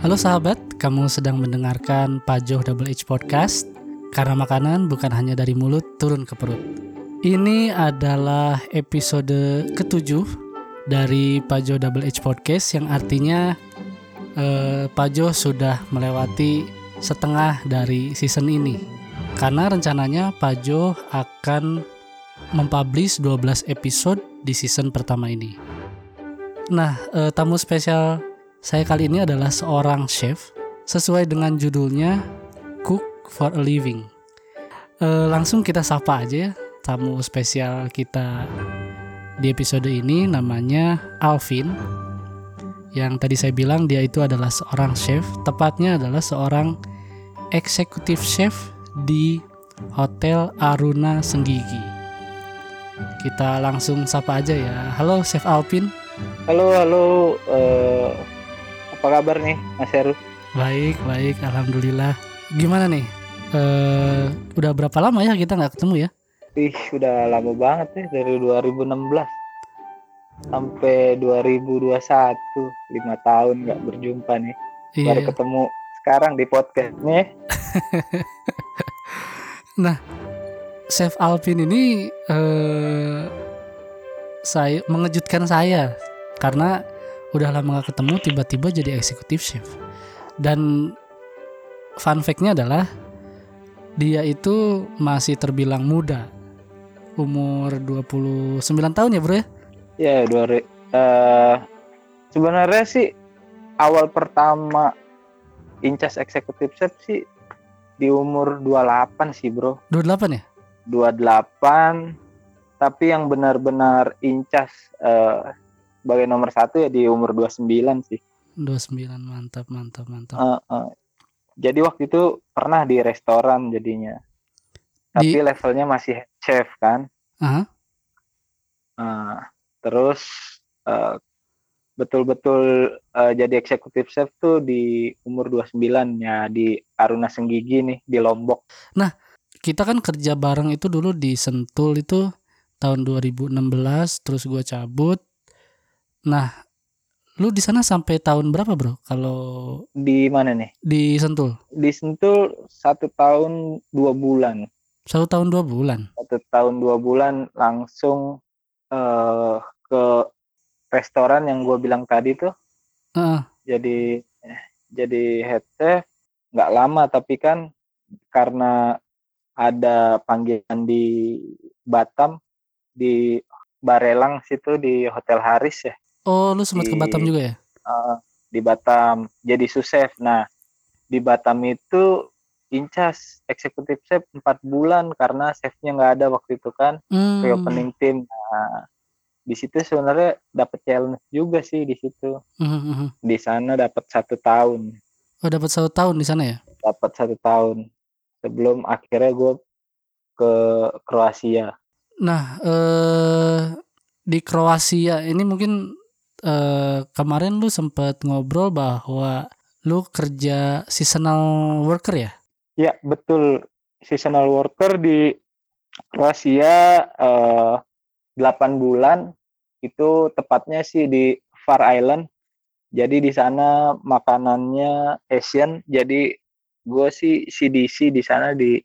Halo sahabat, kamu sedang mendengarkan Pajoh Double H Podcast. Karena makanan bukan hanya dari mulut turun ke perut. Ini adalah episode ketujuh dari Pajoh Double H Podcast Yang artinya eh, Pajoh sudah melewati setengah dari season ini. Karena rencananya Pajoh akan mempublish 12 episode di season pertama ini. Nah, eh, tamu spesial saya kali ini adalah seorang chef sesuai dengan judulnya Cook for a Living. E, langsung kita sapa aja ya tamu spesial kita di episode ini namanya Alvin. Yang tadi saya bilang dia itu adalah seorang chef, tepatnya adalah seorang eksekutif chef di Hotel Aruna Senggigi. Kita langsung sapa aja ya. Halo Chef Alvin. Halo, halo. Uh, apa kabar nih Mas Heru? Baik, baik, alhamdulillah. Gimana nih? Uh, udah berapa lama ya kita nggak ketemu ya? Ih, udah lama banget ya dari 2016 sampai 2021, lima tahun nggak berjumpa nih. Iya. Baru ketemu sekarang di podcast nih. nah, Chef Alvin ini uh, saya mengejutkan saya karena udah lama gak ketemu tiba-tiba jadi eksekutif chef. Dan fun fact-nya adalah dia itu masih terbilang muda. Umur 29 tahun ya bro ya? Ya dua uh, sebenarnya sih awal pertama incas eksekutif chef sih di umur 28 sih bro. 28 ya? 28 tapi yang benar-benar incas uh, sebagai nomor satu ya di umur 29 sih. 29 mantap mantap mantap. Uh, uh. Jadi waktu itu pernah di restoran jadinya. Tapi di... levelnya masih chef kan. Uh -huh. uh, terus uh, betul-betul uh, jadi eksekutif chef tuh di umur 29 ya di Aruna Senggigi nih di Lombok. Nah, kita kan kerja bareng itu dulu di Sentul itu tahun 2016 terus gue cabut Nah, lu di sana sampai tahun berapa bro? Kalau di mana nih? Di Sentul. Di Sentul satu tahun dua bulan. Satu tahun dua bulan. Satu tahun dua bulan langsung uh, ke restoran yang gue bilang tadi tuh. Uh. Jadi jadi head chef nggak lama tapi kan karena ada panggilan di Batam di Barelang situ di Hotel Haris ya Oh, lu sempat ke Batam juga ya? Uh, di Batam jadi susef. Nah, di Batam itu incas eksekutif chef empat bulan karena chefnya nggak ada waktu itu kan hmm. opening tim. Nah, di situ sebenarnya dapat challenge juga sih di situ. Hmm. Di sana dapat satu tahun. Oh, dapat satu tahun di sana ya? Dapat satu tahun. Sebelum akhirnya gue ke Kroasia. Nah, eh di Kroasia ini mungkin uh, kemarin lu sempat ngobrol bahwa lu kerja seasonal worker ya? Ya betul seasonal worker di Kroasia uh, eh, 8 bulan itu tepatnya sih di Far Island. Jadi di sana makanannya Asian. Jadi gue sih CDC di sana di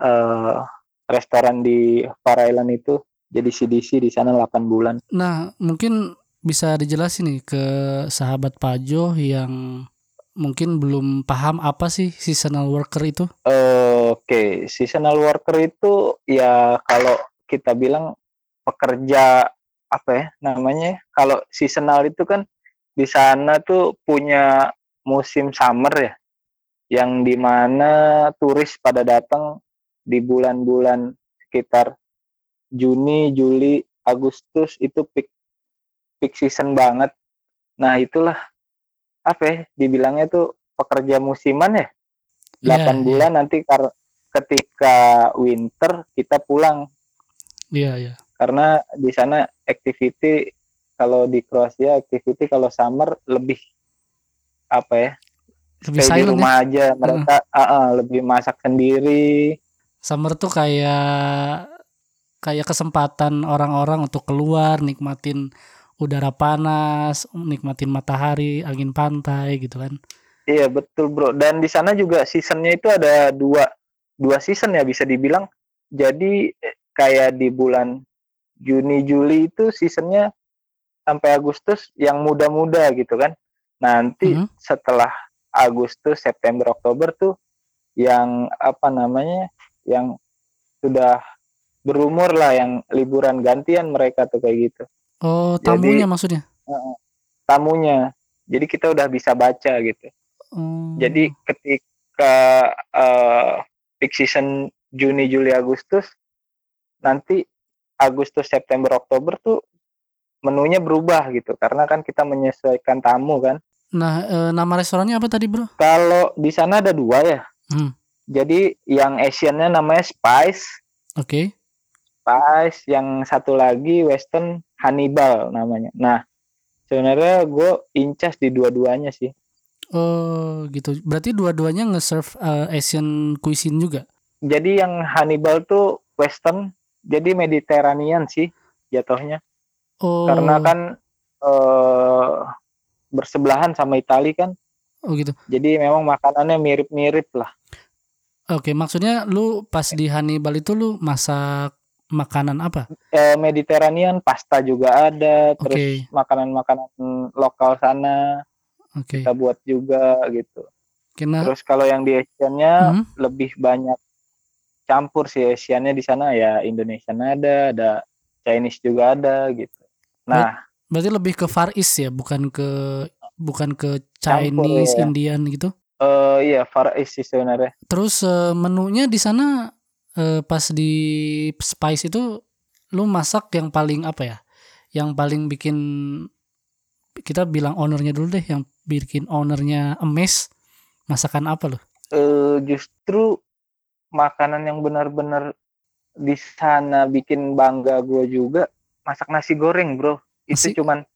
uh, restoran di Far Island itu. Jadi CDC di sana 8 bulan. Nah, mungkin bisa dijelasin nih ke sahabat Pajo yang mungkin belum paham apa sih seasonal worker itu? Uh, Oke, okay. seasonal worker itu ya kalau kita bilang pekerja apa ya namanya? Kalau seasonal itu kan di sana tuh punya musim summer ya, yang di mana turis pada datang di bulan-bulan sekitar Juni, Juli, Agustus itu peak peak season banget. Nah itulah apa ya dibilangnya tuh pekerja musiman ya. 8 yeah, iya. bulan yeah. nanti kar ketika winter kita pulang. Iya yeah, iya. Yeah. Karena di sana activity kalau di Kroasia activity kalau summer lebih apa ya? Lebih silent di ya? rumah ya? aja mereka uh. Uh, uh, lebih masak sendiri. Summer tuh kayak kayak kesempatan orang-orang untuk keluar nikmatin udara panas, nikmatin matahari, angin pantai gitu kan. Iya betul bro. Dan di sana juga seasonnya itu ada dua dua season ya bisa dibilang. Jadi eh, kayak di bulan Juni Juli itu seasonnya sampai Agustus yang muda-muda gitu kan. Nanti Mhm. setelah Agustus September Oktober tuh yang apa namanya yang sudah berumur lah yang liburan gantian mereka tuh kayak gitu Oh, Jadi- tamunya maksudnya? Heeh. tamunya. Jadi kita udah bisa baca gitu. Oh. Jadi ketika eh, peak season Juni, Juli, Agustus, nanti Agustus, September, Oktober tuh menunya berubah gitu. Karena kan kita menyesuaikan tamu kan. Nah, eh, nama restorannya apa tadi, Bro? Kalau di sana ada dua ya. Hmm. Jadi yang Asiannya namanya Spice, Oke. Spice. Yang satu lagi Western Hannibal namanya. Nah, sebenarnya gue incas di dua-duanya sih. Oh, gitu. Berarti dua-duanya nge-serve eh, Asian cuisine juga. Jadi yang Hannibal tuh Western, jadi Mediterranean sih jatuhnya. Oh. Karena kan eh bersebelahan sama Itali kan. Oh, gitu. Jadi memang makanannya mirip-mirip lah. Oke, maksudnya lu pas di Hannibal itu lu masak makanan apa? Eh Mediterranean pasta juga ada, terus makanan-makanan lokal sana Oke. kita buat juga gitu. Karena Terus kalau yang di Asiannya Mhm. lebih banyak campur sih Asiannya di sana ya Indonesian ada, ada Chinese juga ada gitu. Nah, berarti lebih ke Far East ya, bukan ke bukan ke Campur, Chinese, ya. Indian gitu. eh iya Far East sih sebenarnya. Terus eh, menunya di sana eh, pas di Spice itu lu masak yang paling apa ya? Yang paling bikin kita bilang ownernya dulu deh, yang bikin ownernya emes masakan apa lo? eh justru makanan yang benar-benar di sana bikin bangga gue juga masak nasi goreng bro itu Nasi- cuman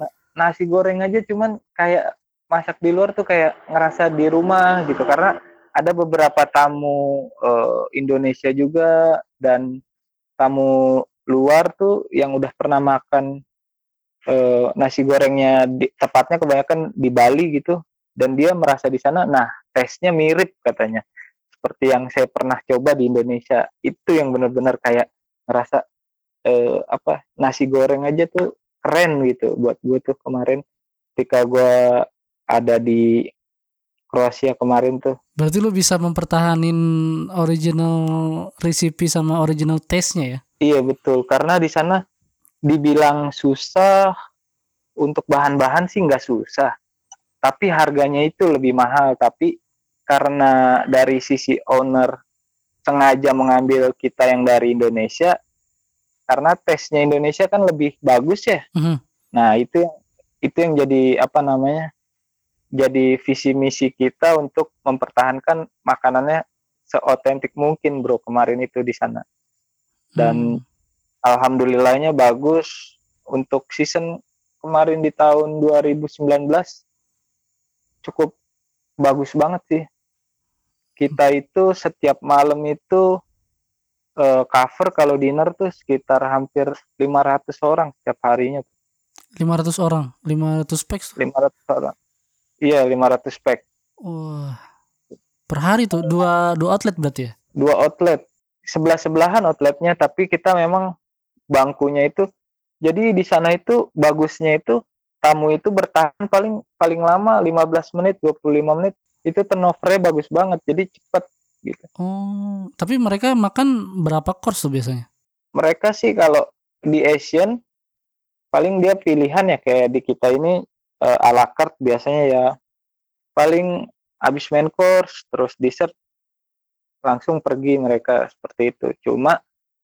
na- nasi goreng aja cuman kayak masak di luar tuh kayak ngerasa di rumah gitu karena ada beberapa tamu eh, Indonesia juga dan tamu luar tuh yang udah pernah makan eh, nasi gorengnya di, tepatnya kebanyakan di Bali gitu. Dan dia merasa di sana nah tesnya mirip katanya. Seperti yang saya pernah coba di Indonesia. Itu yang benar-benar kayak ngerasa eh, apa nasi goreng aja tuh keren gitu buat gue tuh kemarin. Ketika gue ada di Kroasia kemarin tuh. Berarti lu bisa mempertahanin original recipe sama original taste-nya ya? iya betul. Karena di sana dibilang susah untuk bahan-bahan sih nggak susah. Tapi harganya itu lebih mahal. Tapi karena dari sisi owner sengaja mengambil kita yang dari Indonesia karena tesnya Indonesia kan lebih bagus ya. Mhm. nah itu yang itu yang jadi apa namanya jadi visi misi kita untuk mempertahankan makanannya seotentik mungkin bro kemarin itu di sana Dan Hmm. alhamdulillahnya bagus untuk season kemarin di tahun 2019 cukup bagus banget sih. Kita itu setiap malam itu eh, cover kalau dinner tuh sekitar hampir 500 orang setiap harinya. 500 orang, 500 packs. tuh. 500 orang. Iya, 500 pack. Wah. Per hari tuh dua dua outlet berarti ya? Dua outlet. Sebelah-sebelahan outletnya tapi kita memang bangkunya itu jadi di sana itu bagusnya itu tamu itu bertahan paling paling lama 15 menit 25 menit itu turnovernya bagus banget jadi cepet gitu Oh, tapi mereka makan berapa course tuh biasanya? mereka sih kalau di Asian paling dia pilihan ya kayak di kita ini eh, a la carte biasanya ya paling habis main course terus dessert langsung pergi mereka seperti itu cuma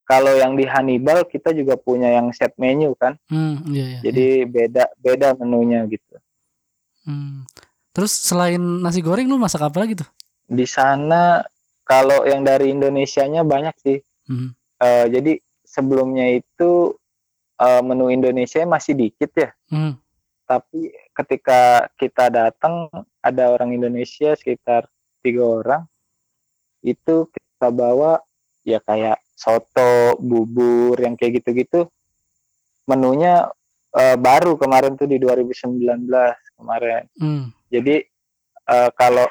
kalau yang di Hannibal kita juga punya yang set menu kan Hmm, iya, iya. iya. jadi beda beda menunya gitu Hmm. Terus selain nasi goreng lu masak apa lagi tuh? di sana kalau yang dari Indonesianya banyak sih Hmm. Eh, jadi sebelumnya itu eh, menu Indonesia masih dikit ya Hmm. Tapi ketika kita datang ada orang Indonesia sekitar tiga orang itu kita bawa ya kayak soto bubur yang kayak gitu-gitu. Menunya eh, baru kemarin tuh di 2019 kemarin. Hmm. jadi uh, kalau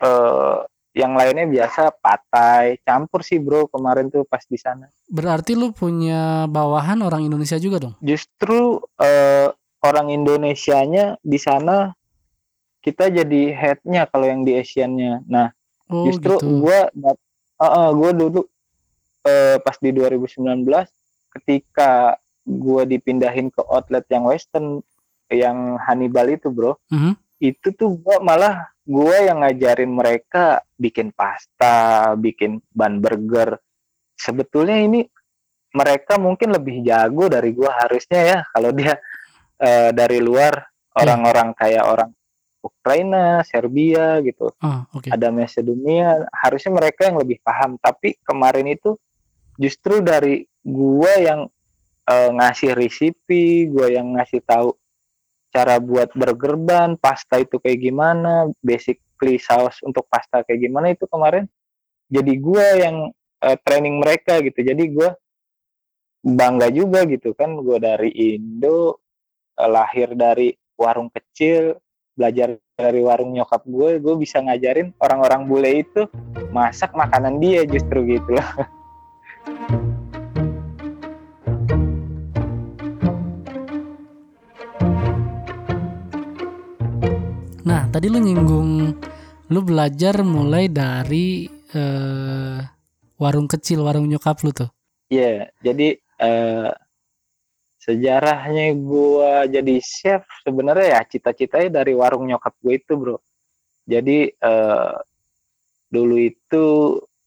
uh, yang lainnya biasa patai campur sih bro kemarin tuh pas di sana. Berarti lu punya bawahan orang Indonesia juga dong? Justru uh, orang Indonesianya di sana kita jadi headnya kalau yang di Asiannya nah oh, justru gitu. gue uh, uh, gue dulu uh, pas di 2019 ketika gue dipindahin ke outlet yang Western yang Hannibal itu bro mhm. -huh. itu tuh gue malah gue yang ngajarin mereka bikin pasta, bikin ban burger. Sebetulnya ini mereka mungkin lebih jago dari gue harusnya ya kalau dia uh, dari luar iya. orang-orang yeah. kayak orang Ukraina, Serbia gitu, oh, okay. ada Macedonia, harusnya mereka yang lebih paham. Tapi kemarin itu justru dari gue yang uh, ngasih resipi, gue yang ngasih tahu cara buat burger ban, pasta itu kayak gimana, basically saus untuk pasta kayak gimana itu kemarin jadi gue yang uh, training mereka gitu. Jadi gue bangga juga gitu kan gue dari Indo lahir dari warung kecil, belajar dari warung nyokap gue, gue bisa ngajarin orang-orang bule itu masak makanan dia justru gitu loh. Nah, tadi lu nyinggung lu belajar mulai dari uh, warung kecil, warung nyokap lu tuh. Iya, yeah, jadi uh, sejarahnya gua jadi chef sebenarnya ya cita-citanya dari warung nyokap gue itu, Bro. Jadi uh, dulu itu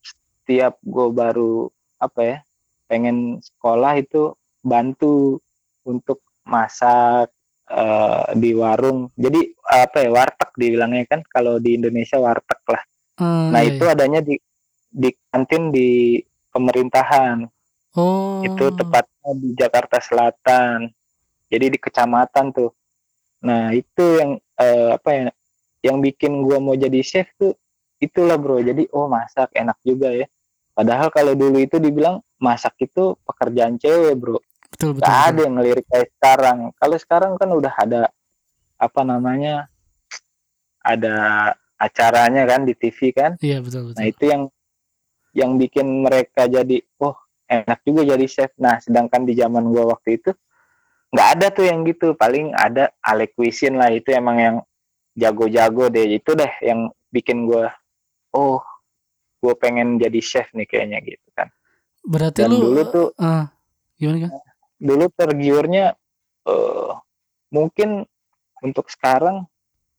setiap gue baru apa ya pengen sekolah itu bantu untuk masak uh, di warung. Jadi apa ya warteg dibilangnya kan kalau di Indonesia warteg lah. Hmm, nah iya, itu iya. adanya di di kantin di pemerintahan. Oh. Itu tepatnya di Jakarta Selatan. Jadi di kecamatan tuh. Nah itu yang uh, apa ya yang bikin gua mau jadi chef tuh itulah bro. Jadi oh masak enak juga ya. Padahal kalau dulu itu dibilang masak itu pekerjaan cewek bro betul betul, Gak ada yang ngelirik kayak sekarang kalau sekarang kan udah ada apa namanya ada acaranya kan di TV kan iya betul betul nah itu yang yang bikin mereka jadi oh enak juga jadi chef. Nah sedangkan di zaman gua waktu itu nggak ada tuh yang gitu. Paling ada Ale Cuisine lah itu emang yang jago-jago deh. Itu deh yang bikin gua oh gue pengen jadi chef nih kayaknya gitu kan. Berarti Dan lu dulu tuh uh, gimana kan dulu tergiurnya uh, mungkin untuk sekarang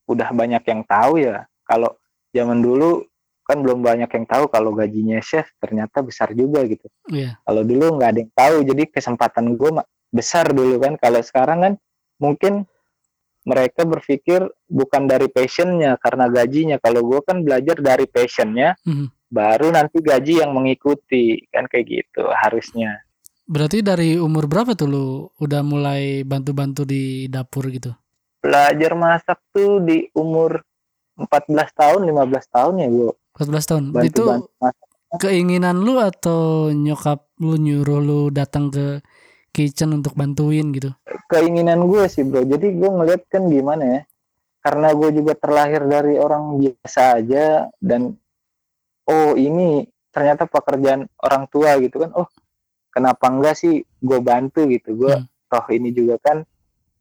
udah banyak yang tahu ya. Kalau zaman dulu kan belum banyak yang tahu kalau gajinya chef ternyata besar juga gitu yeah. kalau dulu nggak ada yang tahu jadi kesempatan gue besar dulu kan kalau sekarang kan mungkin mereka berpikir bukan dari passionnya karena gajinya kalau gue kan belajar dari passionnya mm -hmm. baru nanti gaji yang mengikuti kan kayak gitu harusnya Berarti dari umur berapa tuh lu udah mulai bantu-bantu di dapur gitu? Belajar masak tuh di umur 14 tahun, 15 tahun ya, Bu. 14 tahun. Bantu Itu masak. keinginan lu atau nyokap lu nyuruh lu datang ke kitchen untuk bantuin gitu? Keinginan gue sih, Bro. Jadi gue ngeliat kan gimana ya? Karena gue juga terlahir dari orang biasa aja dan oh ini ternyata pekerjaan orang tua gitu kan. Oh, kenapa enggak sih gue bantu gitu gue hmm. toh ini juga kan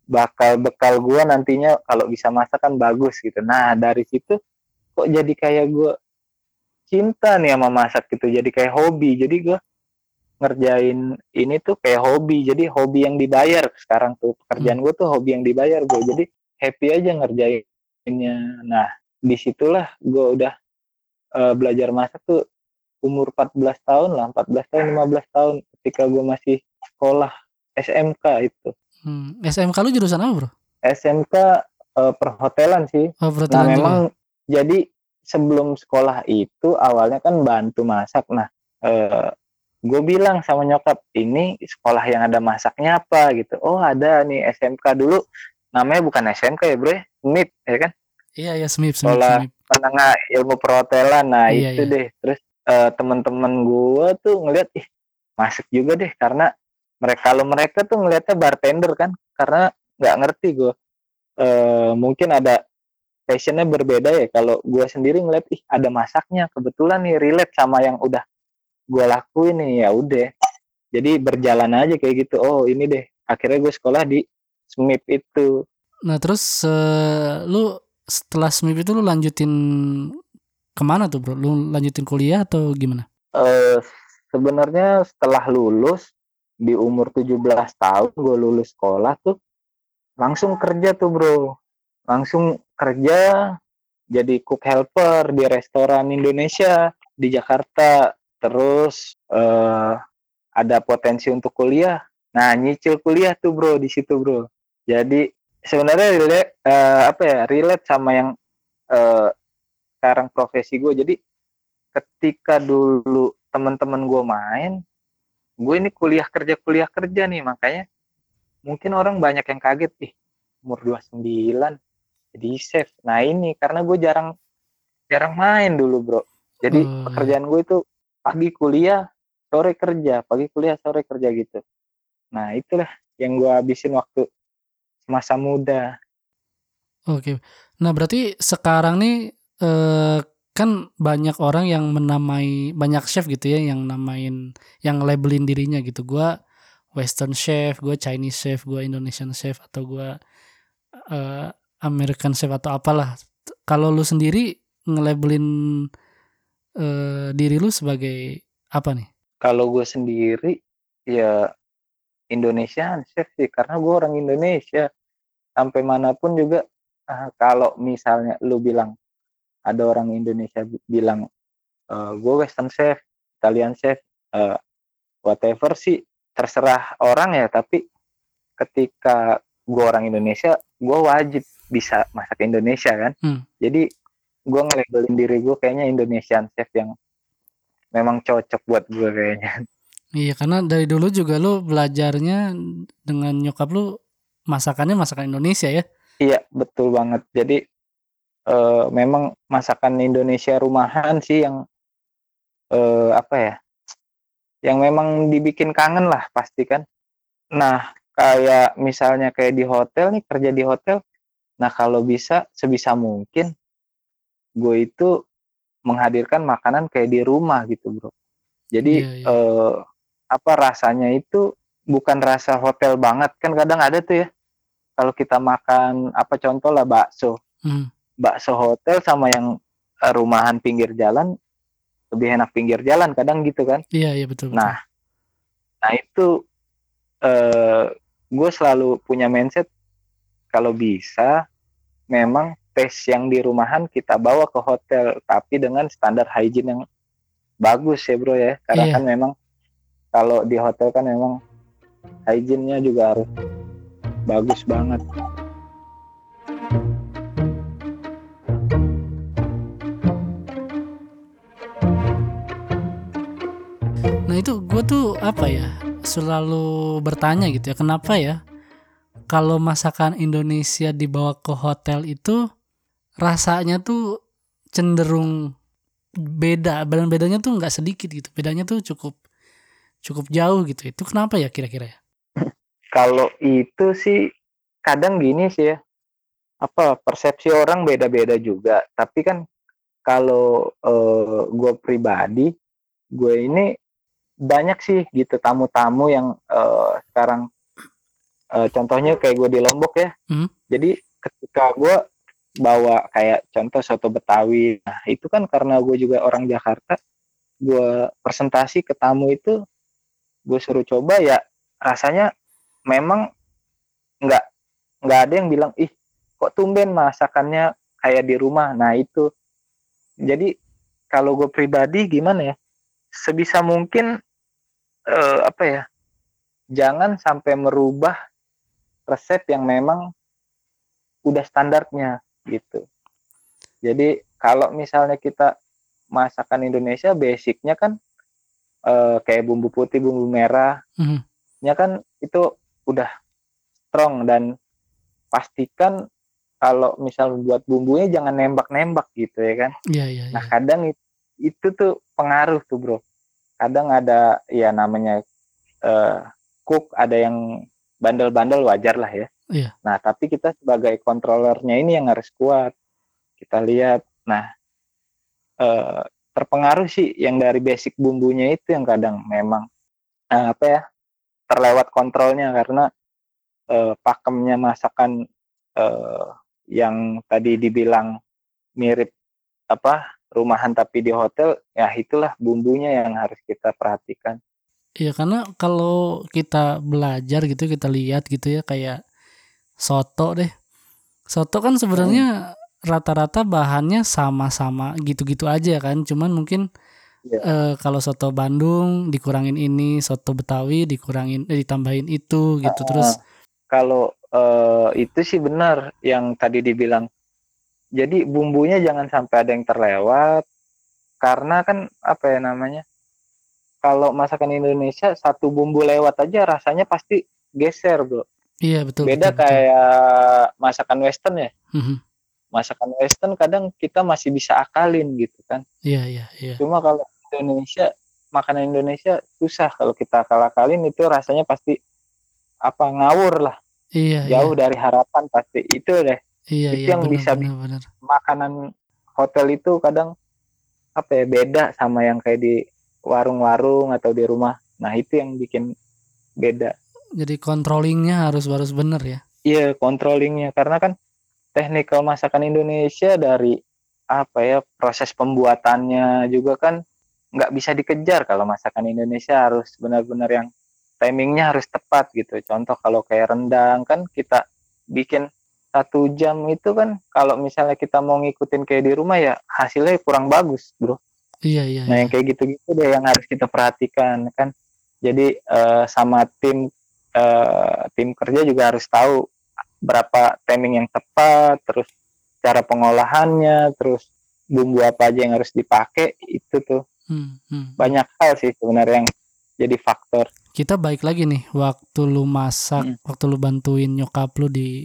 bakal bekal gue nantinya kalau bisa masak kan bagus gitu nah dari situ kok jadi kayak gue cinta nih sama masak gitu. Jadi kayak hobi. Jadi gue ngerjain ini tuh kayak hobi. Jadi hobi yang dibayar sekarang tuh. Pekerjaan hmm. gue tuh hobi yang dibayar gue jadi happy aja ngerjainnya. Nah di situlah gue udah uh, belajar masak tuh umur 14 tahun lah. 14 tahun 15 tahun ketika gue masih sekolah SMK itu. Hmm. SMK lu jurusan apa bro? SMK uh, eh, perhotelan sih. Oh, perhotelan nah memang juga. jadi sebelum sekolah itu awalnya kan bantu masak. Nah eh, gue bilang sama nyokap ini sekolah yang ada masaknya apa? Gitu. Oh ada nih SMK dulu. Namanya bukan SMK ya bro SMIP ya kan? Iya iya SMIP, SMIP sekolah penengah ilmu perhotelan. Nah iya, itu iya. deh. Terus uh, teman-teman gue tuh ngeliat ih masuk juga deh. Karena mereka kalau mereka tuh ngelihatnya bartender kan? Karena nggak ngerti gue uh, mungkin ada passionnya berbeda ya. Kalau gue sendiri ngeliat ih ada masaknya. Kebetulan nih relate sama yang udah gue lakuin nih ya udah. Jadi berjalan aja kayak gitu. Oh ini deh. Akhirnya gue sekolah di SMIP itu. Nah terus uh, lu setelah SMIP itu lu lanjutin ke mana tuh bro? Lu lanjutin kuliah atau gimana? Uh, Sebenarnya setelah lulus di umur 17 tahun gue lulus sekolah tuh langsung kerja tuh bro langsung kerja jadi cook helper di restoran Indonesia di Jakarta. Terus uh, ada potensi untuk kuliah. Nah nyicil kuliah tuh bro di situ bro. Jadi sebenarnya relate uh, apa ya relate sama yang uh, sekarang profesi gue jadi ketika dulu teman-teman gue main gue ini kuliah kerja kuliah kerja nih. Makanya mungkin orang banyak yang kaget ih umur 29 jadi safe nah ini karena gue jarang jarang main dulu bro jadi hmm. pekerjaan gue itu pagi kuliah sore kerja pagi kuliah sore kerja gitu nah itulah yang gue habisin waktu masa muda. Oke. Nah, berarti sekarang nih eh, kan banyak orang yang menamai banyak chef gitu ya yang namain yang labelin dirinya gitu. Gua western chef, gue Chinese chef, gue Indonesian chef atau gue uh, American chef atau apalah. Kalau lu sendiri ngelabelin uh, diri lu sebagai apa nih? Kalau gue sendiri ya Indonesian chef sih karena gue orang Indonesia sampai mana pun juga uh, kalau misalnya lu bilang ada orang Indonesia bilang uh, eh, gue Western chef Italian chef uh, whatever sih terserah orang ya tapi ketika gue orang Indonesia gue wajib bisa masak Indonesia kan hmm. jadi gue ngelabelin diri gue kayaknya Indonesian chef yang memang cocok buat gue kayaknya Iya karena dari dulu juga lu belajarnya dengan nyokap lu masakannya masakan Indonesia ya. Iya betul banget. Jadi uh, memang masakan Indonesia rumahan sih yang uh, apa ya, yang memang dibikin kangen lah pasti kan. Nah kayak misalnya kayak di hotel nih kerja di hotel, nah kalau bisa sebisa mungkin gue itu menghadirkan makanan kayak di rumah gitu bro. Jadi iya, iya. Uh, apa rasanya itu bukan rasa hotel banget kan kadang ada tuh ya kalau kita makan apa contoh lah bakso hmm. bakso hotel sama yang eh, rumahan pinggir jalan lebih enak pinggir jalan kadang gitu kan iya iya betul, betul. nah nah itu eh, gue selalu punya mindset kalau bisa memang tes yang di rumahan kita bawa ke hotel tapi dengan standar hygiene yang bagus ya bro ya karena iya. kan memang kalau di hotel kan emang hygiene-nya juga harus bagus banget. Nah itu gue tuh apa ya selalu bertanya gitu ya kenapa ya kalau masakan Indonesia dibawa ke hotel itu rasanya tuh cenderung beda dan bedanya tuh nggak sedikit gitu bedanya tuh cukup cukup jauh gitu. Itu kenapa ya kira-kira ya? Kalau itu sih kadang gini sih ya. Apa persepsi orang beda-beda juga. Tapi kan kalau uh, gue pribadi, gue ini banyak sih gitu tamu-tamu yang uh, sekarang uh, contohnya kayak gue di Lombok ya. Hmm. Jadi ketika gue bawa kayak contoh soto Betawi, nah itu kan karena gue juga orang Jakarta, gue presentasi ke tamu itu gue suruh coba ya rasanya memang nggak nggak ada yang bilang ih kok tumben masakannya kayak di rumah nah itu jadi kalau gue pribadi gimana ya sebisa mungkin uh, apa ya jangan sampai merubah resep yang memang udah standarnya gitu jadi kalau misalnya kita masakan Indonesia basicnya kan uh, kayak bumbu putih, bumbu merah, mm-hmm. ya kan itu udah strong dan pastikan kalau misal buat bumbunya jangan nembak-nembak gitu ya kan. Iya iya. Nah kadang itu, itu tuh pengaruh tuh bro. Kadang ada ya namanya uh, cook ada yang bandel-bandel wajar lah ya. Iya. Nah tapi kita sebagai kontrolernya ini yang harus kuat. kita lihat nah eh, terpengaruh sih yang dari basic bumbunya itu yang kadang memang eh, apa ya terlewat kontrolnya karena eh, pakemnya masakan eh, yang tadi dibilang mirip apa rumahan tapi di hotel ya itulah bumbunya yang harus kita perhatikan Iya karena kalau kita belajar gitu kita lihat gitu ya kayak soto deh. Soto kan sebenarnya rata-rata bahannya sama-sama gitu-gitu aja kan. Cuman mungkin Iya. eh, kalau soto Bandung dikurangin ini, soto Betawi dikurangin eh, ditambahin itu gitu. Ah, Terus kalau eh, itu sih benar yang tadi dibilang jadi bumbunya jangan sampai ada yang terlewat karena kan apa ya namanya kalau masakan Indonesia satu bumbu lewat aja rasanya pasti geser bro iya betul beda betul, betul. kayak masakan western ya Mhm. masakan western kadang kita masih bisa akalin gitu kan Iya iya iya. cuma kalau Indonesia makanan Indonesia susah kalau kita akal-akalin itu rasanya pasti apa ngawur lah Iya jauh iya. dari harapan pasti itu deh Iya itu iya yang benar bisa benar benar. makanan hotel itu kadang apa ya beda sama yang kayak di warung-warung atau di rumah. Nah itu yang bikin beda. Jadi controllingnya harus harus benar ya. iya controllingnya. Karena kan teknikal masakan Indonesia dari apa ya proses pembuatannya juga kan nggak bisa dikejar kalau masakan Indonesia harus benar-benar yang timingnya harus tepat gitu. Contoh kalau kayak rendang kan kita bikin satu jam itu kan kalau misalnya kita mau ngikutin kayak di rumah ya hasilnya kurang bagus bro Iya iya. nah iya. yang kayak gitu-gitu deh yang harus kita perhatikan kan jadi eh, sama tim eh, tim kerja juga harus tahu berapa timing yang tepat terus cara pengolahannya terus bumbu apa aja yang harus dipakai itu tuh Hmm, hmm. banyak hal sih sebenarnya yang jadi faktor Kita baik lagi nih waktu lu masak, Mm. waktu lu bantuin nyokap lu di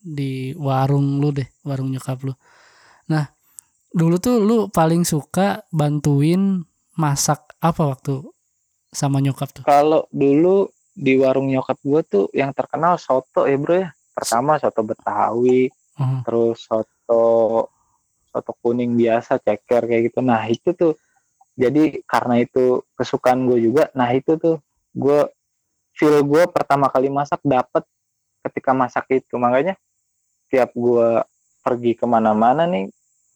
di warung lu deh, warung nyokap lu. Nah, dulu tuh lu paling suka bantuin masak apa waktu sama nyokap tuh? kalau dulu di warung nyokap gue tuh yang terkenal soto ya bro ya. Pertama soto betawi Oh, terus soto soto kuning biasa ceker kayak gitu. Nah itu tuh jadi karena itu kesukaan gue juga nah itu tuh gue feel gue pertama kali masak dapet ketika masak itu. Makanya tiap gue pergi ke mana-mana nih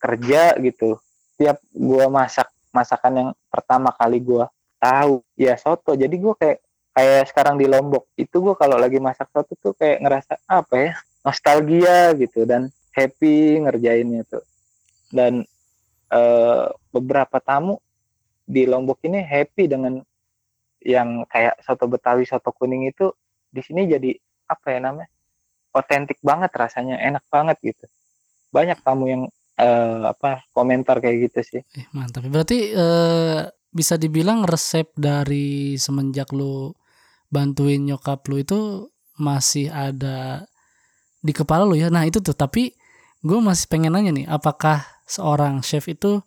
kerja gitu. Tiap gue masak masakan yang pertama kali gue tahu ya soto. Jadi gue kayak kayak sekarang di Lombok. Itu gue kalau lagi masak soto tuh kayak ngerasa apa ya nostalgia gitu dan happy ngerjainnya tuh. Dan eh, beberapa tamu di Lombok ini happy dengan yang kayak soto Betawi soto kuning itu di sini jadi apa ya namanya otentik banget rasanya enak banget gitu. Banyak tamu yang eh, apa komentar kayak gitu sih eh, mantap. Berarti eh, bisa dibilang resep dari semenjak lu bantuin nyokap lu itu masih ada di kepala lu ya. Nah, itu tuh tapi gue masih pengen nanya nih, apakah seorang chef itu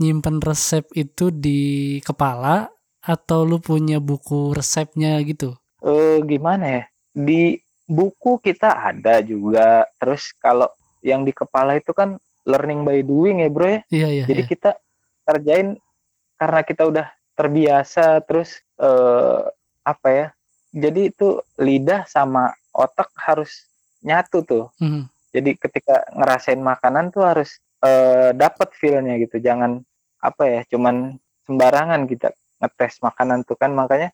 nyimpen resep itu di kepala atau lu punya buku resepnya gitu? eh gimana ya di buku kita ada juga terus kalau yang di kepala itu kan learning by doing ya bro ya Iya iya. jadi iya. kita kerjain karena kita udah terbiasa terus eh, apa ya jadi itu lidah sama otak harus nyatu tuh Mhm. jadi ketika ngerasain makanan tuh harus eh, dapat feelnya gitu jangan apa ya cuman sembarangan kita ngetes makanan tuh kan makanya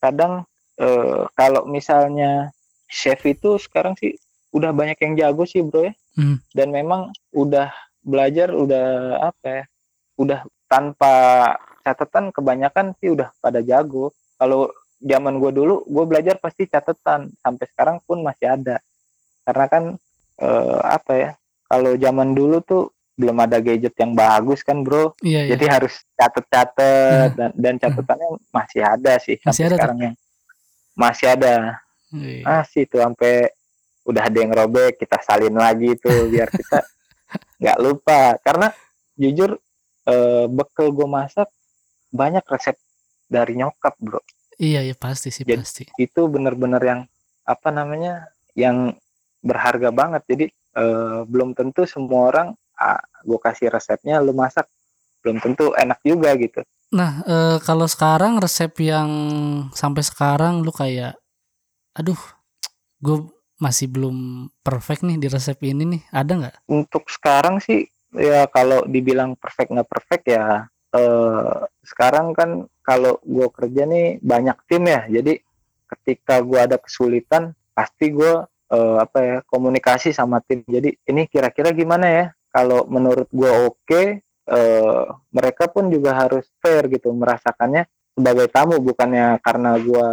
kadang eh, kalau misalnya chef itu sekarang sih udah banyak yang jago sih bro ya Hmm. dan memang udah belajar udah apa ya udah tanpa catatan kebanyakan sih udah pada jago kalau zaman gue dulu gue belajar pasti catatan sampai sekarang pun masih ada karena kan eh, apa ya kalau zaman dulu tuh belum ada gadget yang bagus kan bro Iya iya. jadi harus catet-catet dan, dan catatannya masih ada sih Masih sampai ada tuh? sekarang yang masih ada Iya. masih tuh sampai udah ada yang robek kita salin lagi tuh biar kita nggak lupa. Karena jujur eh, bekal gue masak banyak resep dari nyokap bro. Iya iya pasti sih Jadi- pasti. itu bener-bener yang apa namanya yang berharga banget. Jadi eh, belum tentu semua orang ah, gue kasih resepnya lu masak. Belum tentu enak juga gitu. Nah, eh, kalau sekarang resep yang sampai sekarang lu kayak, aduh, gue masih belum perfect nih di resep ini nih, ada nggak? untuk sekarang sih ya kalau dibilang perfect nggak perfect ya eh, sekarang kan kalau gue kerja nih banyak tim ya. Jadi ketika gue ada kesulitan pasti gue eh, apa ya komunikasi sama tim. Jadi ini kira-kira gimana ya? Kalau menurut gue oke eh, mereka pun juga harus fair gitu merasakannya sebagai tamu bukannya karena gue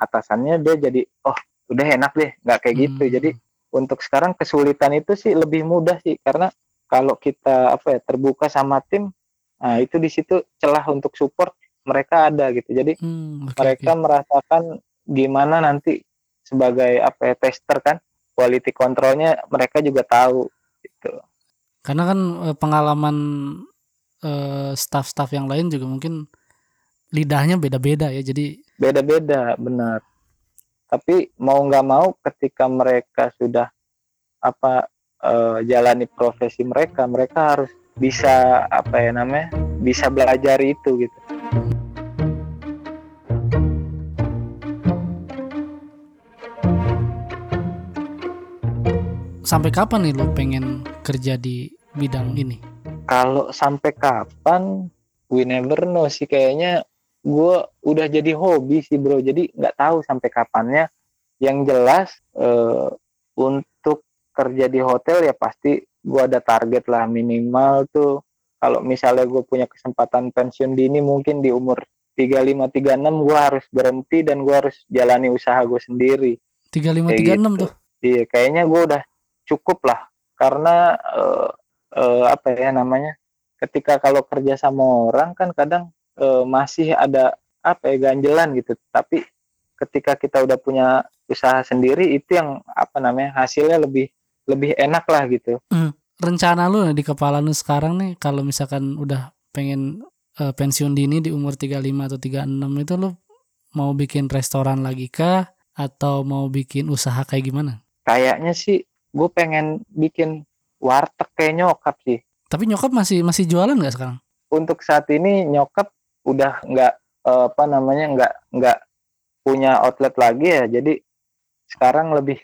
atasannya dia jadi oh udah enak deh nggak kayak gitu Hmm. jadi untuk sekarang kesulitan itu sih lebih mudah sih karena kalau kita apa ya terbuka sama tim nah itu di situ celah untuk support mereka ada gitu jadi Hmm, oke, mereka oke. merasakan gimana nanti sebagai apa ya tester kan quality controlnya mereka juga tahu gitu Karena kan eh, pengalaman eh, staff-staff yang lain juga mungkin lidahnya beda-beda ya, jadi beda-beda benar tapi mau nggak mau ketika mereka sudah apa eh, jalani profesi mereka mereka harus bisa apa ya namanya bisa belajar itu gitu sampai kapan nih lu pengen kerja di bidang ini? kalau sampai kapan we never know sih kayaknya gue udah jadi hobi sih bro jadi nggak tahu sampai kapannya yang jelas eh, untuk kerja di hotel ya pasti gue ada target lah minimal tuh kalau misalnya gue punya kesempatan pensiun dini mungkin di umur 35 36 gue harus berhenti dan gue harus jalani usaha gue sendiri 3536 gitu. tuh. Iya, kayaknya gue udah cukup lah. Karena eh, eh, apa ya namanya? Ketika kalau kerja sama orang kan kadang eh, masih ada apa ya ganjelan gitu. Tapi ketika kita udah punya usaha sendiri itu yang apa namanya hasilnya lebih lebih enak lah gitu. Rencana lu di kepala lu sekarang nih kalau misalkan udah pengen eh, pensiun dini di umur 35 atau 36 itu lu mau bikin restoran lagi kah atau mau bikin usaha kayak gimana? Kayaknya sih gue pengen bikin warteg kayak nyokap sih. Tapi nyokap masih masih jualan nggak sekarang? Untuk saat ini nyokap udah nggak eh, apa namanya nggak nggak punya outlet lagi ya. Jadi sekarang lebih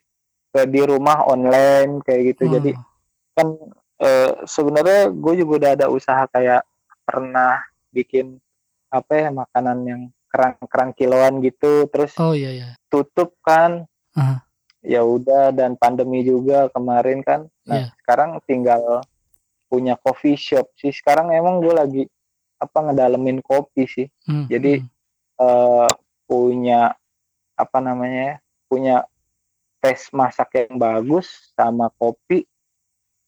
ke di rumah online kayak gitu. Jadi Hmm. kan eh, sebenarnya gue juga udah ada usaha kayak pernah bikin apa ya makanan yang kerang-kerang kiloan gitu terus Oh iya iya. tutup kan Aha. ya udah dan pandemi juga kemarin kan nah Iya. sekarang tinggal punya coffee shop sih sekarang emang gue lagi apa ngedalemin kopi sih Hmm, Jadi, eh punya apa namanya ya punya tes masak yang bagus sama kopi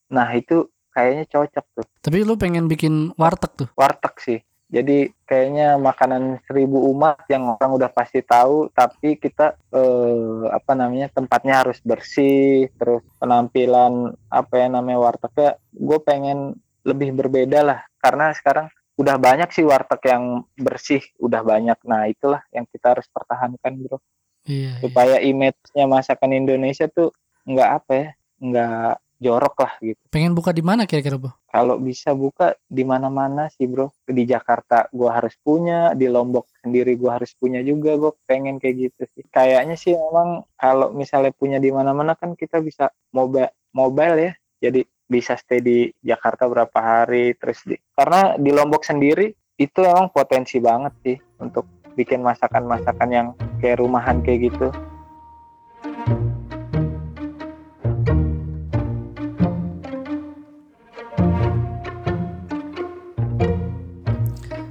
nah itu kayaknya cocok tuh Tapi lu pengen bikin warteg tuh. warteg sih. Jadi kayaknya makanan seribu umat yang orang udah pasti tahu, tapi kita eh, apa namanya tempatnya harus bersih, terus penampilan apa ya namanya wartegnya, gue pengen lebih berbeda lah, karena sekarang udah banyak sih warteg yang bersih, udah banyak. Nah itulah yang kita harus pertahankan bro, Iya. iya. supaya image-nya masakan Indonesia tuh nggak apa ya, nggak jorok lah gitu Pengen buka di mana kira-kira, Bu? kalau bisa buka di mana-mana sih bro di Jakarta gua harus punya di Lombok sendiri gua harus punya juga gue pengen kayak gitu sih kayaknya sih memang kalau misalnya punya di mana-mana kan kita bisa mobile mobile ya jadi bisa stay di Jakarta berapa hari terus di karena di Lombok sendiri itu emang potensi banget sih untuk bikin masakan-masakan yang kayak rumahan kayak gitu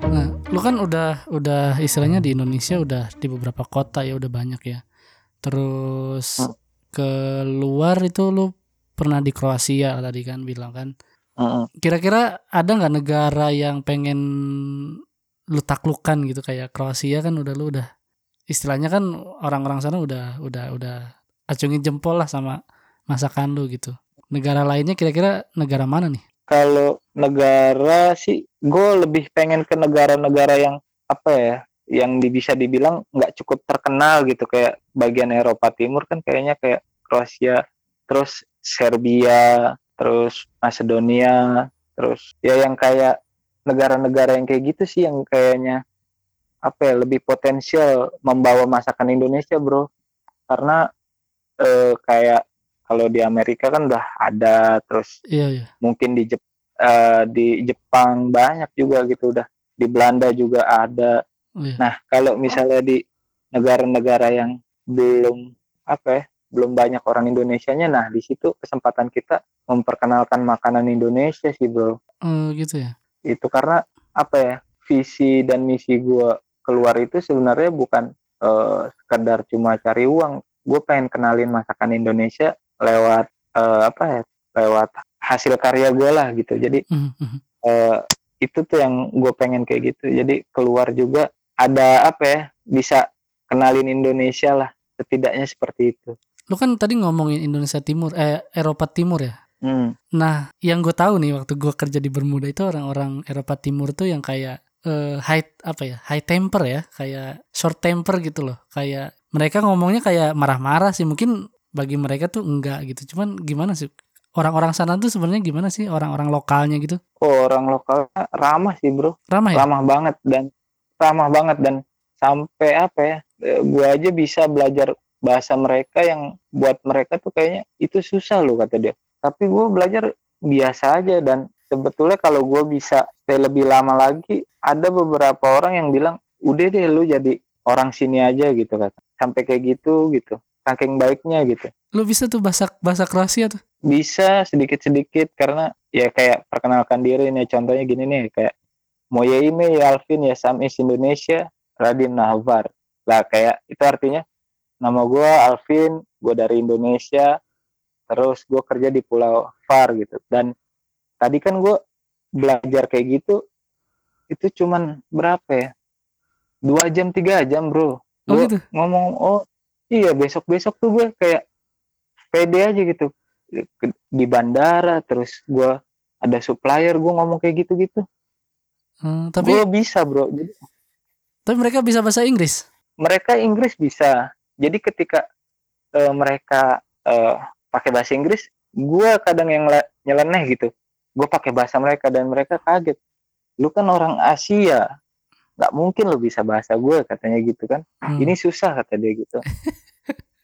Nah, lu kan udah udah istilahnya di Indonesia udah di beberapa kota ya udah banyak ya. Terus Hmm. ke luar itu lu pernah di Kroasia tadi kan bilang kan. Kira-kira ada nggak negara yang pengen lu taklukkan gitu kayak Kroasia kan udah lu udah istilahnya kan orang-orang sana udah udah udah acungin jempol lah sama masakan lu gitu. Negara lainnya kira-kira negara mana nih? kalau negara sih gue lebih pengen ke negara-negara yang apa ya yang di, bisa dibilang nggak cukup terkenal gitu kayak bagian Eropa Timur kan kayaknya kayak Kroasia terus Serbia terus Macedonia, terus ya yang kayak negara-negara yang kayak gitu sih yang kayaknya apa ya lebih potensial membawa masakan Indonesia bro karena eh, kayak kalau di Amerika kan udah ada terus Iya, iya. mungkin di Jep, eh, di Jepang banyak juga gitu udah di Belanda juga ada Iya. nah kalau misalnya di negara-negara yang belum apa ya belum banyak orang Indonesianya. Nah di situ kesempatan kita memperkenalkan makanan Indonesia sih bro. Eh, gitu ya. itu karena apa ya visi dan misi gue keluar itu sebenarnya bukan eh, sekedar cuma cari uang. Gue pengen kenalin masakan Indonesia lewat eh, apa ya lewat hasil karya gue lah gitu. Jadi eh, itu tuh yang gue pengen kayak gitu. Jadi keluar juga ada apa ya bisa kenalin Indonesia lah setidaknya seperti itu Lu kan tadi ngomongin Indonesia Timur, eh Eropa Timur ya. hmm. Nah, yang gue tahu nih waktu gue kerja di Bermuda itu orang-orang Eropa Timur tuh yang kayak eh, high apa ya, high temper ya, kayak short temper gitu loh. Kayak mereka ngomongnya kayak marah-marah sih. Mungkin bagi mereka tuh enggak gitu. Cuman gimana sih? Orang-orang sana tuh sebenarnya gimana sih orang-orang lokalnya gitu? oh, orang lokalnya ramah sih bro Ramah ya? ramah banget dan ramah banget dan sampai apa ya gue aja bisa belajar bahasa mereka yang buat mereka tuh kayaknya itu susah loh kata dia. Tapi gue belajar biasa aja dan sebetulnya kalau gue bisa stay lebih lama lagi ada beberapa orang yang bilang udah deh lu jadi orang sini aja gitu kata. Sampai kayak gitu gitu. Saking baiknya gitu. Lu bisa tuh bahasa bahasa Kroasia tuh. bisa sedikit-sedikit karena ya kayak perkenalkan diri nih contohnya gini nih kayak Moje ime je Alvin ya sam iz Indonesia radim Nahvar lah kayak itu artinya nama gue Alvin gue dari Indonesia. Terus gue kerja di Pulau Var gitu. Dan tadi kan gue belajar kayak gitu itu cuman berapa ya? Dua jam tiga jam bro. Oh Gua gitu. ngomong oh iya besok besok tuh gue kayak pede aja gitu. Di bandara terus gue ada supplier gue ngomong kayak gitu gitu Hmm, tapi gue bisa bro. Jadi tapi mereka bisa bahasa Inggris. mereka Inggris bisa jadi ketika eh, mereka eh, pakai bahasa Inggris gue kadang yang le- nyeleneh gitu. Gue pakai bahasa mereka dan mereka kaget. Lu kan orang Asia. Nggak mungkin lu bisa bahasa gue katanya gitu kan. Hmm. ini susah kata dia gitu.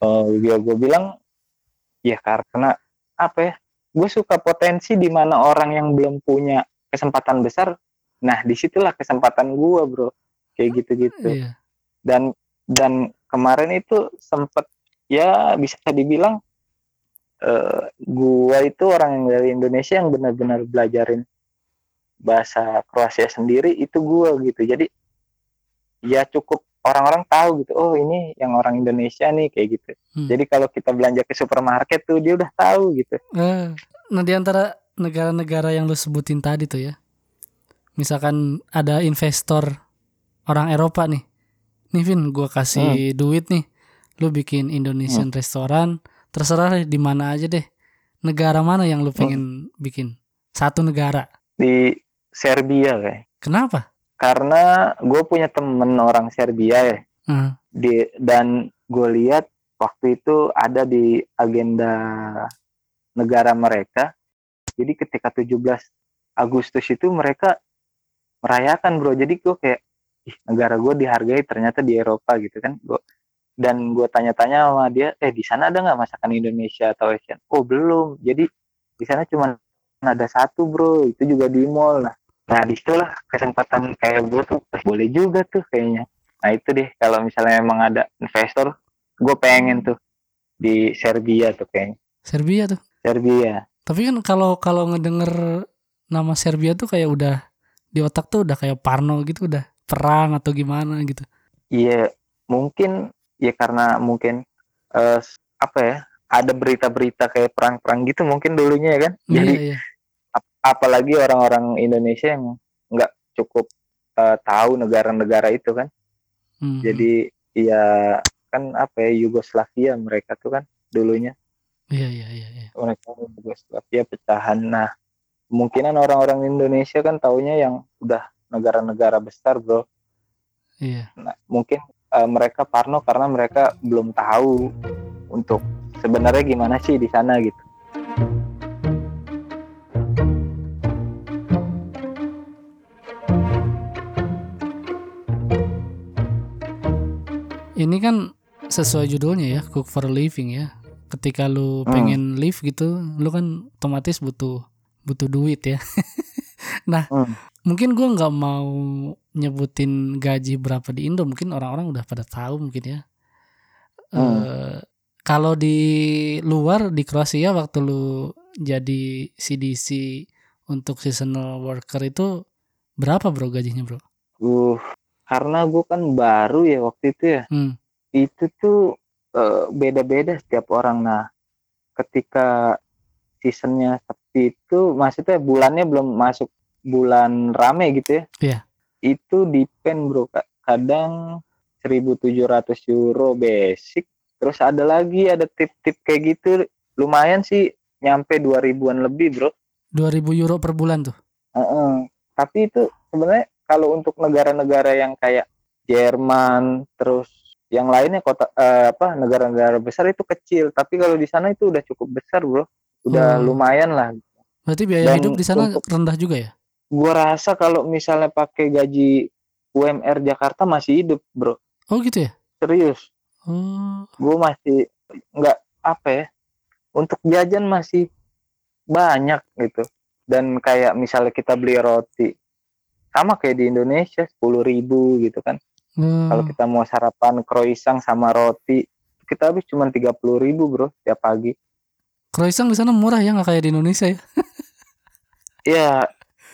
Oh dia gue bilang ya karena apa ya gue suka potensi di mana orang yang belum punya kesempatan besar nah di situlah kesempatan gue bro. Kayak gitu-gitu. Iya. dan dan kemarin itu sempet ya bisa dibilang eh gua itu orang yang dari Indonesia yang benar-benar belajarin bahasa Kroasia sendiri itu gua gitu. Jadi ya cukup orang-orang tahu gitu oh ini yang orang Indonesia nih kayak gitu. Hmm. jadi kalau kita belanja ke supermarket tuh dia udah tahu gitu. Eh, nah di antara negara-negara yang lu sebutin tadi tuh ya, misalkan ada investor orang Eropa nih, nih Vin, gua kasih duit nih, lu bikin Indonesian restoran, terserah deh di mana aja deh, negara mana yang lu pengen bikin, satu negara, di Serbia kayak kenapa? karena gue punya temen orang Serbia ya. Hmm, di dan gue lihat waktu itu ada di agenda negara mereka. Jadi ketika 17 Agustus itu mereka merayakan bro. Jadi gue kayak negara gue dihargai ternyata di Eropa gitu kan. Gue dan gue tanya-tanya sama dia eh di sana ada nggak masakan Indonesia atau Asian? Oh belum. Jadi di sana cuma ada satu bro. Itu juga di mall. Nah nah di situlah kesempatan kayak gue tuh eh, boleh juga tuh kayaknya. Nah itu deh kalau misalnya emang ada investor, gue pengen tuh di Serbia tuh kayaknya. Serbia tuh. Serbia. Tapi kan kalau kalau ngedenger nama Serbia tuh kayak udah di otak tuh udah kayak Parno gitu, udah perang atau gimana gitu. Iya mungkin ya karena mungkin eh, apa ya ada berita-berita kayak perang-perang gitu mungkin dulunya ya kan. Jadi Iya, iya. ap- apalagi orang-orang Indonesia yang nggak cukup eh, tahu negara-negara itu kan. Hmm. Jadi ya kan apa ya Yugoslavia mereka tuh kan dulunya. Iya, iya, iya, iya. mereka Yugoslavia pecahan. Nah, kemungkinan orang-orang Indonesia kan taunya yang udah negara-negara besar bro. Iya. Nah, mungkin uh, mereka parno karena mereka belum tahu untuk sebenarnya gimana sih di sana gitu. Ini kan sesuai judulnya ya cook for a living ya. Ketika lu pengen hmm. live gitu lu kan otomatis butuh butuh duit ya. Nah hmm mungkin gua nggak mau nyebutin gaji berapa di Indo, mungkin orang-orang udah pada tahu mungkin ya. Hmm. Eh, kalau di luar di Kroasia waktu lu jadi CDC untuk seasonal worker itu berapa bro gajinya bro? Uh, karena gue kan baru ya waktu itu ya. Hmm. Itu tuh eh, beda-beda setiap orang. Nah, ketika seasonnya sepi itu, maksudnya bulannya belum masuk bulan rame gitu ya. Iya. Itu depend bro. Ka- Kadang 1.700 euro basic. Terus ada lagi ada tip-tip kayak gitu. Lumayan sih nyampe 2000-an lebih bro. 2000 euro per bulan tuh. Heeh. Tapi itu sebenarnya kalau untuk negara-negara yang kayak Jerman, terus yang lainnya kota eh, apa negara-negara besar itu kecil. Tapi kalau di sana itu udah cukup besar, bro. Udah Hmm. lumayan lah. Berarti biaya Dan hidup di sana untuk- rendah juga ya? Gua rasa kalau misalnya pakai gaji UMR Jakarta masih hidup, bro. Oh gitu ya? Serius. Oh, Gue masih nggak apa ya. Untuk jajan masih banyak gitu. Dan kayak misalnya kita beli roti sama kayak di Indonesia 10.000 gitu kan. Hmm. Kalau kita mau sarapan croissant sama roti, kita habis cuma 30.000 ribu bro tiap pagi. croissant di sana murah ya nggak kayak di Indonesia ya? Iya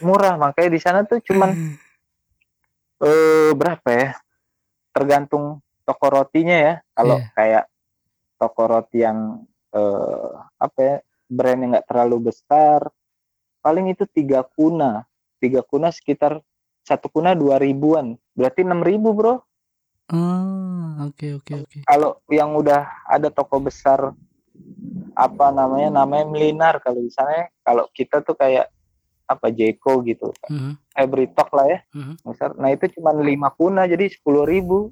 murah makanya di sana tuh cuman eh berapa ya? Tergantung toko rotinya ya. Kalau Iya. kayak toko roti yang eh apa ya brand yang nggak terlalu besar, paling itu tiga kuna, tiga kuna sekitar satu kuna dua ribuan, berarti enam ribu bro. Ah, oke oke oke. kalau yang udah ada toko besar apa namanya namanya Melinar kalau di sana ya. kalau kita tuh kayak apa Jeko gitu Mhm, Every Talk lah ya mhm. misal nah itu cuma lima kuna jadi sepuluh ribu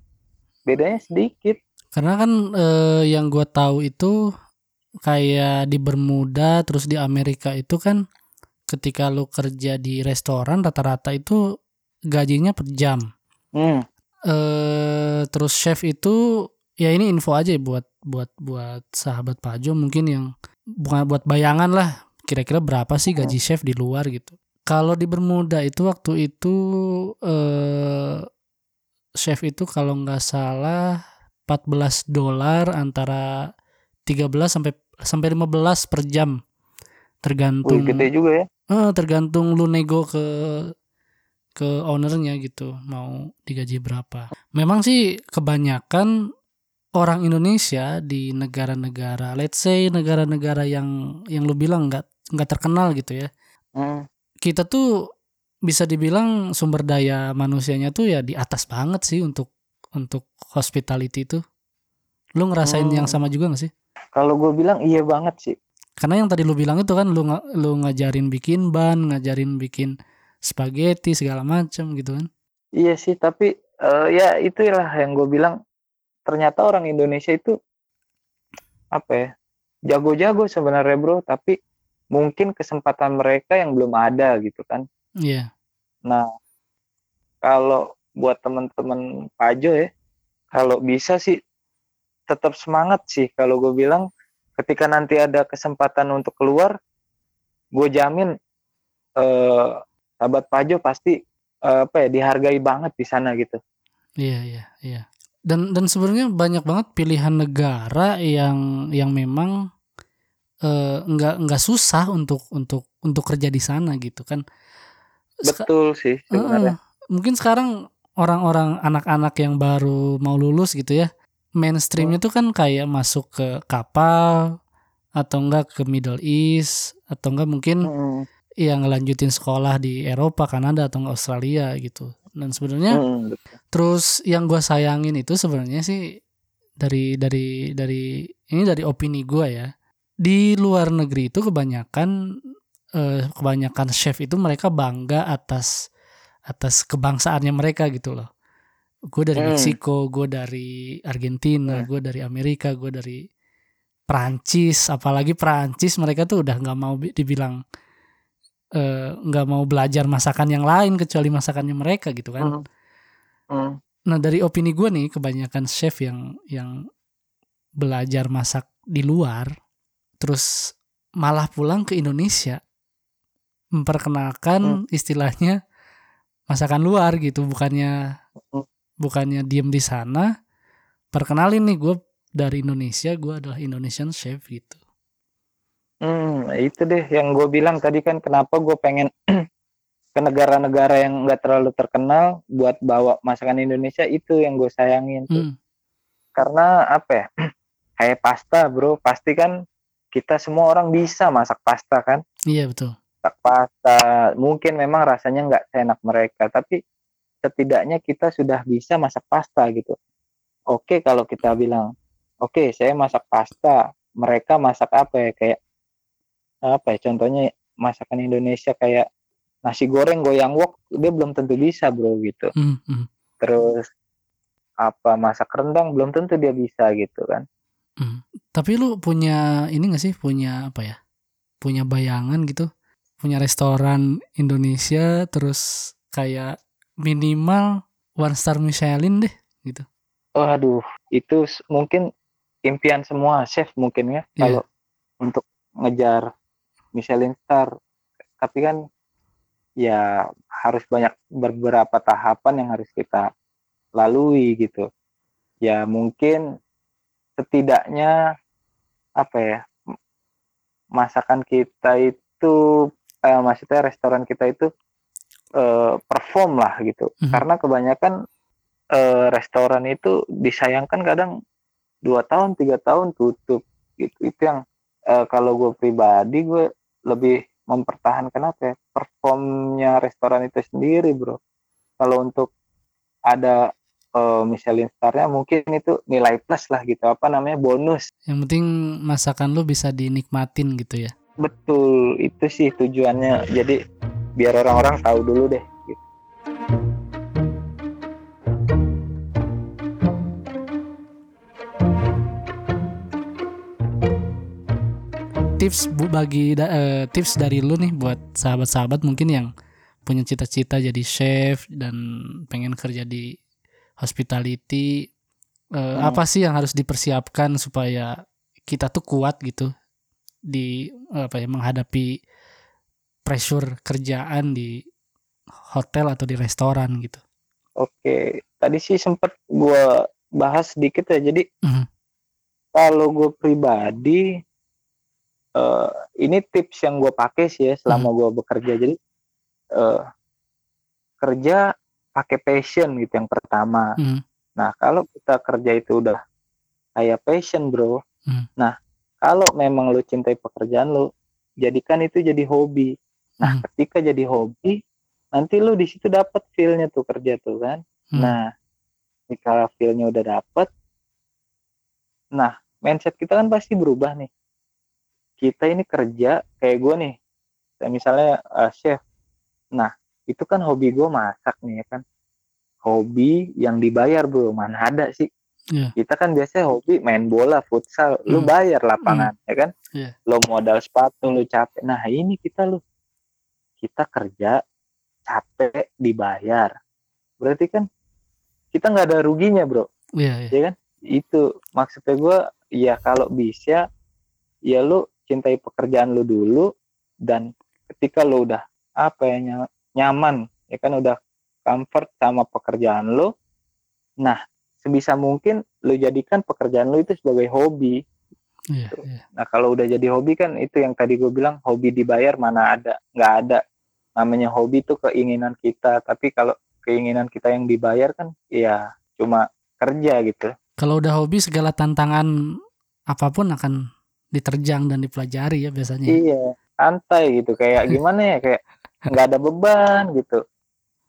bedanya sedikit Karena kan eh, yang gua tahu itu kayak di Bermuda terus di Amerika itu kan ketika lu kerja di restoran rata-rata itu gajinya per jam. hmm. eh terus chef itu ya ini info aja buat buat buat sahabat Pajo mungkin yang bukan buat bayangan lah kira-kira berapa sih gaji chef di luar gitu. Kalau di Bermuda itu waktu itu eh chef itu kalau nggak salah 14 dolar antara 13 sampai sampai 15 per jam. Wih, Tergantung gede juga ya Eh, tergantung lu nego ke ke ownernya gitu mau digaji berapa. Memang sih kebanyakan orang Indonesia di negara-negara, let's say negara-negara yang yang lu bilang nggak nggak terkenal gitu ya. hmm. Kita tuh bisa dibilang sumber daya manusianya tuh ya di atas banget sih untuk untuk hospitality itu. Lu ngerasain Hmm. yang sama juga gak sih? kalau gue bilang iya banget sih Karena yang tadi lu bilang itu kan lu lu ngajarin bikin ban, ngajarin bikin spaghetti segala macam gitu kan. iya sih tapi eh, ya itulah yang gue bilang ternyata orang Indonesia itu apa ya jago-jago sebenarnya bro tapi mungkin kesempatan mereka yang belum ada gitu kan Iya. Nah, kalau buat teman-teman Pajo ya, kalau bisa sih tetap semangat sih. Kalau gue bilang, ketika nanti ada kesempatan untuk keluar, gue jamin eh, sahabat Pajo pasti eh, apa ya dihargai banget di sana gitu. Iya, iya, iya. Dan dan sebenarnya banyak banget pilihan negara yang yang memang eh, nggak nggak susah untuk untuk untuk kerja di sana gitu kan. Seka- Betul sih sebenarnya. Heeh. mungkin sekarang orang-orang anak-anak yang baru mau lulus gitu ya, mainstreamnya tuh kan kayak masuk ke kapal atau enggak ke Middle East atau enggak mungkin Mm, yang ngelanjutin sekolah di Eropa, Kanada atau enggak Australia gitu. Dan sebenarnya mm, betul. Terus yang gue sayangin itu sebenarnya sih dari dari dari ini dari opini gue ya di luar negeri itu kebanyakan eh, kebanyakan chef itu mereka bangga atas atas kebangsaannya mereka gitu loh. Gue dari Hmm. Meksiko, gue dari Argentina, Hmm. gue dari Amerika, gue dari Prancis, apalagi Prancis mereka tuh udah nggak mau bi- dibilang eh, nggak mau belajar masakan yang lain kecuali masakannya mereka gitu kan. Mm, mm. Nah dari opini gue nih kebanyakan chef yang yang belajar masak di luar, terus malah pulang ke Indonesia memperkenalkan istilahnya masakan luar gitu, bukannya Hmm. bukannya diem di sana, perkenalin nih gue dari Indonesia, gue adalah Indonesian chef gitu. Hmm, itu deh yang gue bilang tadi kan kenapa gue pengen ke negara-negara yang nggak terlalu terkenal buat bawa masakan Indonesia itu yang gue sayangin tuh. Hmm, Karena apa ya? Kayak pasta, bro. Pasti kan kita semua orang bisa masak pasta kan? iya betul. Masak pasta. Mungkin memang rasanya nggak seenak mereka, tapi setidaknya kita sudah bisa masak pasta gitu. Oke kalau kita bilang, oke saya masak pasta, mereka masak apa ya kayak apa ya contohnya masakan Indonesia kayak nasi goreng goyang wok dia belum tentu bisa bro gitu Hmm, hmm, terus apa masak rendang belum tentu dia bisa gitu kan hmm. Tapi lu punya ini gak sih? Punya apa ya? Punya bayangan gitu? Punya restoran Indonesia terus kayak minimal one star Michelin deh gitu. waduh itu mungkin impian semua chef mungkin ya Iya. kalau untuk ngejar Michelin star tapi kan ya harus banyak beberapa tahapan yang harus kita lalui gitu ya mungkin setidaknya apa ya masakan kita itu eh, maksudnya restoran kita itu eh, perform lah gitu. Mhm. karena kebanyakan eh, restoran itu disayangkan kadang dua tahun tiga tahun tutup gitu. Itu yang eh, kalau gue pribadi gue lebih mempertahankan apa ya? Performnya restoran itu sendiri bro. Kalau untuk ada eh, Michelin star-nya mungkin itu nilai plus lah gitu apa namanya bonus Yang penting masakan lu bisa dinikmatin gitu ya. betul itu sih tujuannya jadi biar orang-orang tahu dulu deh gitu. Tips bu bagi da- eh, tips dari lu nih buat sahabat-sahabat mungkin yang punya cita-cita jadi chef dan pengen kerja di hospitality eh, Hmm. apa sih yang harus dipersiapkan supaya kita tuh kuat gitu di apa ya menghadapi pressure kerjaan di hotel atau di restoran gitu. Oke, tadi sih sempet gue bahas sedikit ya. Jadi Mhm. kalau gue pribadi, eh, ini tips yang gue pakai sih ya selama gue bekerja. Jadi eh, kerja pakai passion gitu yang pertama. Mhm. Nah kalau kita kerja itu udah kayak passion bro. Mhm. Nah kalau memang lu cintai pekerjaan lu, jadikan itu jadi hobi. Nah Mhm. ketika jadi hobi, nanti lu di situ dapat feel-nya tuh kerja tuh kan. Hmm. Nah, ketika feel-nya udah dapet, nah mindset kita kan pasti berubah nih. Kita ini kerja kayak gue nih, misalnya eh, chef. Nah, itu kan hobi gue masak nih ya kan. Hobi yang dibayar bro, mana ada sih? Iya. Kita kan biasanya hobi main bola, futsal, lu Hmm. bayar lapangan ya kan. Iya. Lo modal sepatu, lu capek. Nah ini kita lu, kita kerja capek dibayar. Berarti kan kita nggak ada ruginya bro Iya, iya. ya kan itu maksudnya gue ya kalau bisa ya lu cintai pekerjaan lu dulu dan ketika lu udah apa ya nyaman ya kan udah comfort sama pekerjaan lu nah sebisa mungkin lu jadikan pekerjaan lu itu sebagai hobi Iya, iya. nah kalau udah jadi hobi kan itu yang tadi gue bilang hobi dibayar mana ada nggak ada namanya hobi itu keinginan kita tapi kalau keinginan kita yang dibayar kan ya cuma kerja gitu Kalau udah hobi segala tantangan apa pun akan diterjang dan dipelajari ya biasanya. Iya, santai gitu. Kayak gimana ya? Kayak nggak ada beban gitu.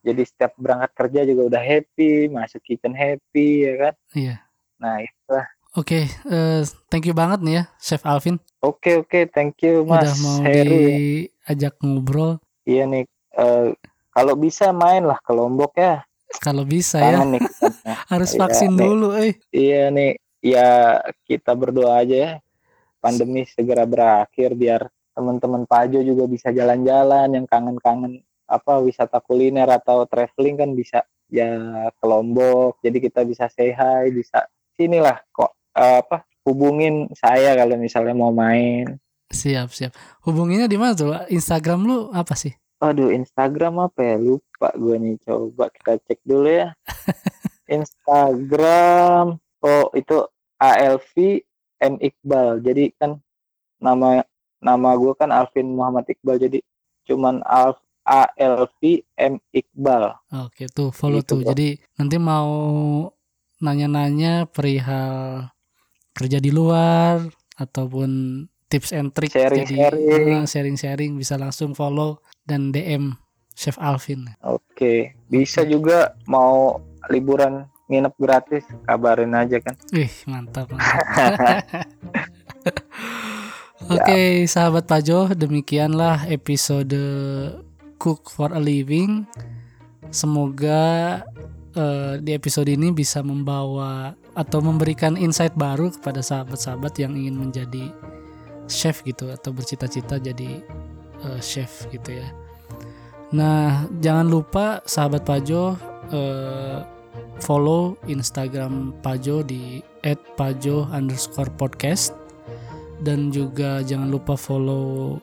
Jadi setiap berangkat kerja juga udah happy, masuk kitchen happy ya kan. Iya. Nah, itulah. Oke, eh, thank you banget nih ya, Chef Alvin. Oke, oke, thank you Mas udah mau Heru. ya. diajak ngobrol. Iya nih, eh, kalau bisa main lah ke Lombok ya. Kalau bisa ya, Kangen nih. kitanya. harus Iya, vaksin nih. dulu, eh. Iya nih, ya kita berdoa aja ya. Pandemi segera berakhir biar teman-teman Pajo juga bisa jalan-jalan yang kangen-kangen apa wisata kuliner atau traveling kan bisa. Ya ke Lombok jadi kita bisa say hi bisa sinilah kok uh, apa hubungin saya kalau misalnya mau main. Siap siap. Hubunginya di mana tuh Instagram lu apa sih? Aduh Instagram apa ya? Lupa gue nih coba kita cek dulu ya. Instagram oh itu ALV M Iqbal. Jadi kan nama nama gue kan Alvin Muhammad Iqbal jadi cuman Alf ALV M Iqbal oke tuh follow gitu, tuh bro. jadi nanti mau nanya-nanya perihal kerja di luar ataupun tips and trick sharing sharing sharing sharing bisa langsung follow dan DM Chef Alvin. Oke, bisa juga mau liburan nginep gratis, kabarin aja kan. Ih, mantap. mantap. Oke, okay, sahabat Pajo, demikianlah episode Cook for a Living. Semoga uh, di episode ini bisa membawa atau memberikan insight baru kepada sahabat-sahabat yang ingin menjadi chef gitu atau bercita-cita jadi uh, chef gitu ya. Nah, jangan lupa sahabat Pajo uh, follow Instagram Pajo di @pajo_podcast dan juga jangan lupa follow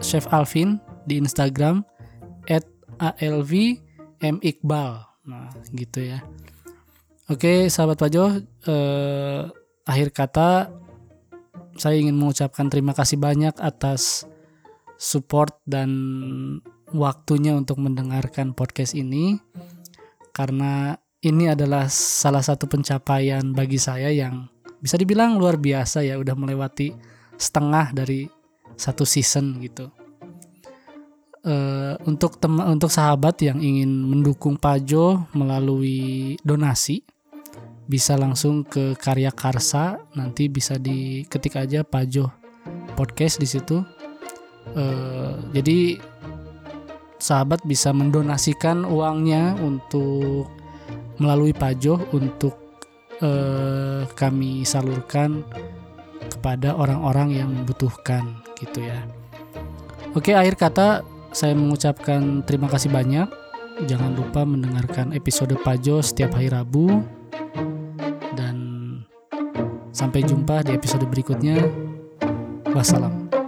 Chef Alvin di Instagram @alvmiqbal. Nah, gitu ya. Oke, sahabat Pajo, eh, akhir kata saya ingin mengucapkan terima kasih banyak atas support dan waktunya untuk mendengarkan podcast ini karena ini adalah salah satu pencapaian bagi saya yang bisa dibilang luar biasa ya udah melewati setengah dari satu season gitu. Uh, untuk teman untuk sahabat yang ingin mendukung Pajo melalui donasi bisa langsung ke Karya Karsa nanti bisa diketik aja Pajo podcast di situ Uh, jadi sahabat bisa mendonasikan uangnya untuk melalui Pajo untuk uh, kami salurkan kepada orang-orang yang membutuhkan gitu ya. Oke, akhir kata saya mengucapkan terima kasih banyak. Jangan lupa mendengarkan episode Pajo setiap hari Rabu dan sampai jumpa di episode berikutnya. Wassalam.